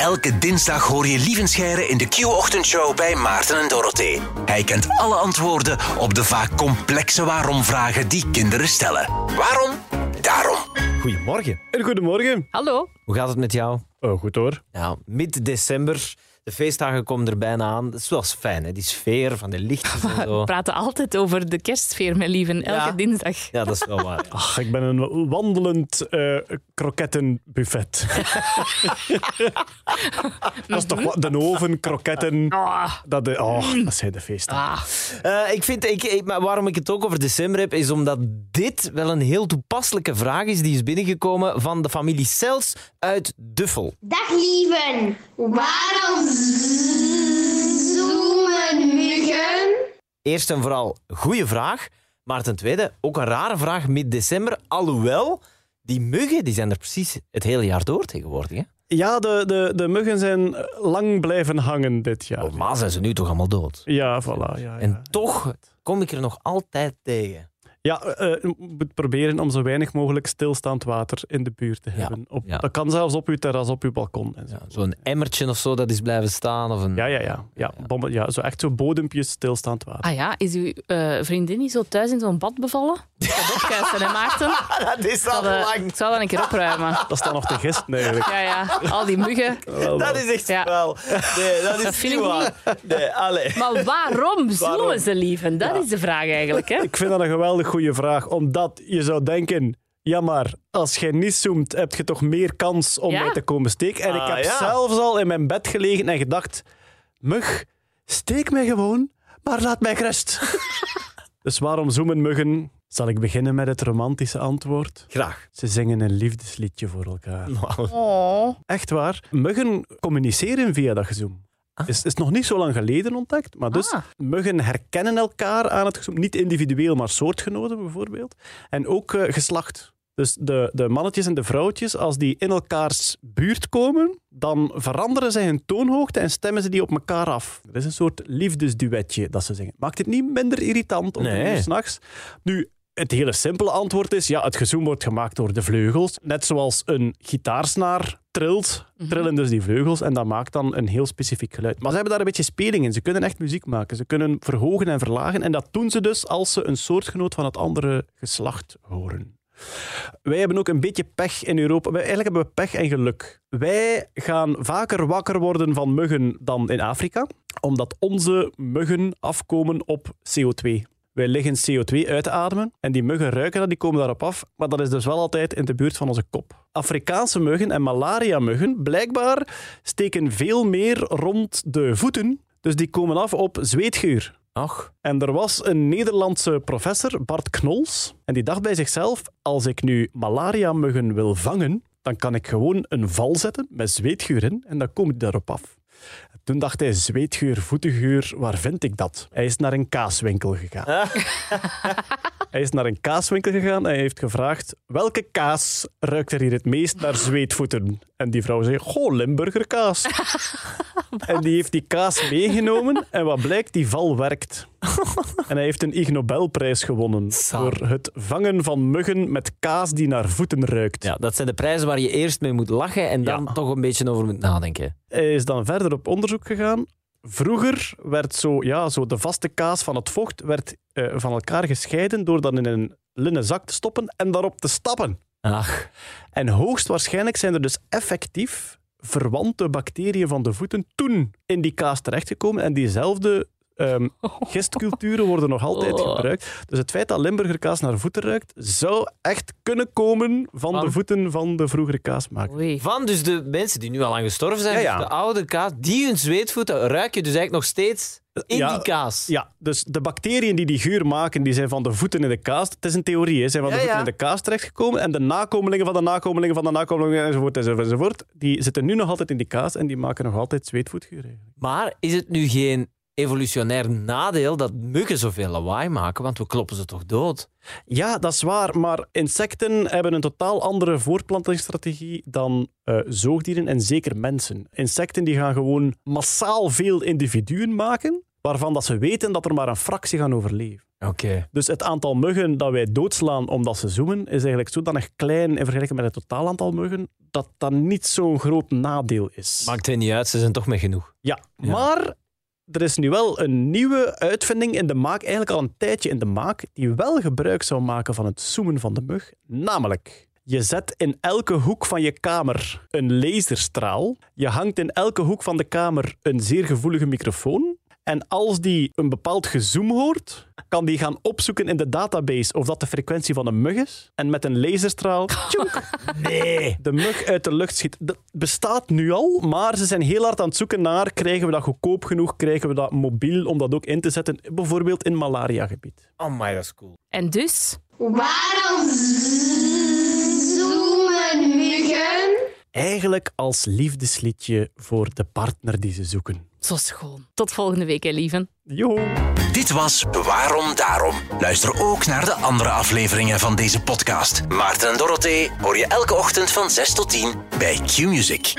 Elke dinsdag hoor je Lievenscheire in de Q-ochtendshow bij Maarten en Dorothee. Hij kent alle antwoorden op de vaak complexe waarom-vragen die kinderen stellen. Waarom? Daarom. Goedemorgen. En goedemorgen. Hallo. Hoe gaat het met jou? Oh, goed hoor. Ja, mid-december. De feestdagen komen er bijna aan. Dat is wel eens fijn, hè? die sfeer van de lichtjes en We praten altijd over de kerstsfeer met lieven, elke Ja. dinsdag. Ja, dat is wel waar. Ach, ik ben een wandelend eh krokettenbuffet. dat is toch wat? De oven, kroketten. Ah, Dat, de, oh, dat zijn de feesten. ah. Eh, ik vind, ik, ik- maar waarom ik het ook over december heb, is omdat dit wel een heel toepasselijke vraag is die is binnengekomen van de familie Cels uit Duffel. Dag lieven, waarom zoomen muggen? Eerst en vooral, goede vraag. Maar ten tweede, ook een rare vraag mid-december. Alhoewel, die muggen die zijn er precies het hele jaar door tegenwoordig. Hè? Ja, de, de, de muggen zijn lang blijven hangen dit jaar. Normaal zijn ze nu toch allemaal dood. Ja, voilà. Ja, En toch kom ik er nog altijd tegen. Ja eh, je moet proberen om zo weinig mogelijk stilstaand water in de buurt te Ja, hebben. Op, ja. Dat kan zelfs op uw terras, op uw balkon. En zo. Ja, Zo'n emmertje of zo dat is blijven staan. Of een... Ja, ja, ja. ja, bommen, ja zo echt zo bodempjes stilstaand water. ah ja, is uw eh, vriendin niet zo thuis in zo'n bad bevallen? Opkuisen, hè Maarten? dat is Ik zal, eh, ik zal dat een keer opruimen. Dat staat nog te gisten eigenlijk. Ja, ja, al die muggen. Wel, Dat is echt Ja. wel. Nee, dat is Dat vind niet ik waar. Nee. Maar waarom zoomen ze lieven? Dat is de vraag eigenlijk. Hè? Ik vind dat een geweldig goede vraag, omdat je zou denken... Ja, maar als jij niet zoomt, heb je toch meer kans om Ja. mij te komen steken. En ik Ah, heb ja. zelfs al in mijn bed gelegen en gedacht... Mug, steek mij gewoon, maar laat mij gerust. dus waarom zoomen muggen? Zal ik beginnen met het romantische antwoord? Graag. Ze zingen een liefdesliedje voor elkaar. Oh. Echt waar. Muggen communiceren via dat gezoem. Is, is nog niet zo lang geleden ontdekt. Maar dus Ah. muggen herkennen elkaar aan het. Niet individueel, maar soortgenoten bijvoorbeeld. En ook eh, geslacht. Dus de, de mannetjes en de vrouwtjes, als die in elkaars buurt komen, dan veranderen zij hun toonhoogte en stemmen ze die op elkaar af. Dat is een soort liefdesduetje dat ze zingen. Maakt het niet minder irritant om nee. s'nachts? Nu, het hele simpele antwoord is, ja, het gezoem wordt gemaakt door de vleugels. Net zoals een gitaarsnaar trilt, trillen dus die vleugels en dat maakt dan een heel specifiek geluid. Maar ze hebben daar een beetje speling in. Ze kunnen echt muziek maken. Ze kunnen verhogen en verlagen en dat doen ze dus als ze een soortgenoot van het andere geslacht horen. Wij hebben ook een beetje pech in Europa. Eigenlijk hebben we pech en geluk. Wij gaan vaker wakker worden van muggen dan in Afrika, omdat onze muggen afkomen op CO2. Wij liggen CO2 uit te ademen en die muggen ruiken dat, die komen daarop af. Maar dat is dus wel altijd in de buurt van onze kop. Afrikaanse muggen en malaria-muggen, blijkbaar, steken veel meer rond de voeten. Dus die komen af op zweetgeur. Ach, En er was een Nederlandse professor, Bart Knols, en die dacht bij zichzelf: als ik nu malaria-muggen wil vangen, dan kan ik gewoon een val zetten met zweetgeur in en dan kom ik daarop af. Toen dacht hij: zweetgeur, voetengeur, waar vind ik dat? Hij is naar een kaaswinkel gegaan. hij is naar een kaaswinkel gegaan en hij heeft gevraagd: welke kaas ruikt er hier het meest naar zweetvoeten? En die vrouw zei: Goh, Limburger kaas. En die heeft die kaas meegenomen en wat blijkt, die val werkt. En hij heeft een Ig Nobelprijs gewonnen voor het vangen van muggen met kaas die naar voeten ruikt. ja, dat zijn de prijzen waar je eerst mee moet lachen en dan Ja. toch een beetje over moet nadenken. Hij is dan verder op onderzoek gegaan. Vroeger werd zo, ja, zo de vaste kaas van het vocht werd, eh, van elkaar gescheiden door dan in een linnen zak te stoppen en daarop te stappen. Ach, En hoogstwaarschijnlijk zijn er dus effectief verwante bacteriën van de voeten toen in die kaas terechtgekomen. En diezelfde ehm, gistculturen worden nog altijd Oh. gebruikt. Dus het feit dat Limburger kaas naar voeten ruikt, zou echt kunnen komen van Van? de voeten van de vroegere kaasmaker. Oei. van dus de mensen die nu al lang gestorven zijn, Ja, ja. dus de oude kaas, die hun zweetvoeten ruik je dus eigenlijk nog steeds in Ja, die kaas. Ja, dus de bacteriën die die geur maken, die zijn van de voeten in de kaas. Het is een theorie, hè, zijn van de Ja, voeten ja. in de kaas terechtgekomen. En de nakomelingen van de nakomelingen van de nakomelingen enzovoort, enzovoort, enzovoort, die zitten nu nog altijd in die kaas en die maken nog altijd zweetvoetgeur. eigenlijk. Maar is het nu geen evolutionair nadeel dat muggen zoveel lawaai maken? Want we kloppen ze toch dood? Ja, dat is waar, maar insecten hebben een totaal andere voortplantingsstrategie dan eh, zoogdieren en zeker mensen. Insecten die gaan gewoon massaal veel individuen maken waarvan dat ze weten dat er maar een fractie gaan overleven. Oké. Dus het aantal muggen dat wij doodslaan omdat ze zoomen, is eigenlijk zodanig klein in vergelijking met het totaal aantal muggen, dat dat niet zo'n groot nadeel is. Maakt het niet uit, ze zijn toch met genoeg. Ja, maar er is nu wel een nieuwe uitvinding in de maak, eigenlijk al een tijdje in de maak, die wel gebruik zou maken van het zoomen van de mug. Namelijk, je zet in elke hoek van je kamer een laserstraal. Je hangt in elke hoek van de kamer een zeer gevoelige microfoon. En als die een bepaald gezoom hoort, kan die gaan opzoeken in de database of dat de frequentie van een mug is. En met een laserstraal tjoek, nee, de mug uit de lucht schiet. Dat bestaat nu al, maar ze zijn heel hard aan het zoeken naar krijgen we dat goedkoop genoeg, krijgen we dat mobiel om dat ook in te zetten, bijvoorbeeld in malariagebied. Oh my, dat is cool. En dus, Waarom? Eigenlijk als liefdesliedje voor de partner die ze zoeken. zo schoon. Tot volgende week, hè, lieven. Joho! Dit was Waarom Daarom. Luister ook naar de andere afleveringen van deze podcast. Maarten en Dorothee hoor je elke ochtend van 6 tot 10 bij Q-Music.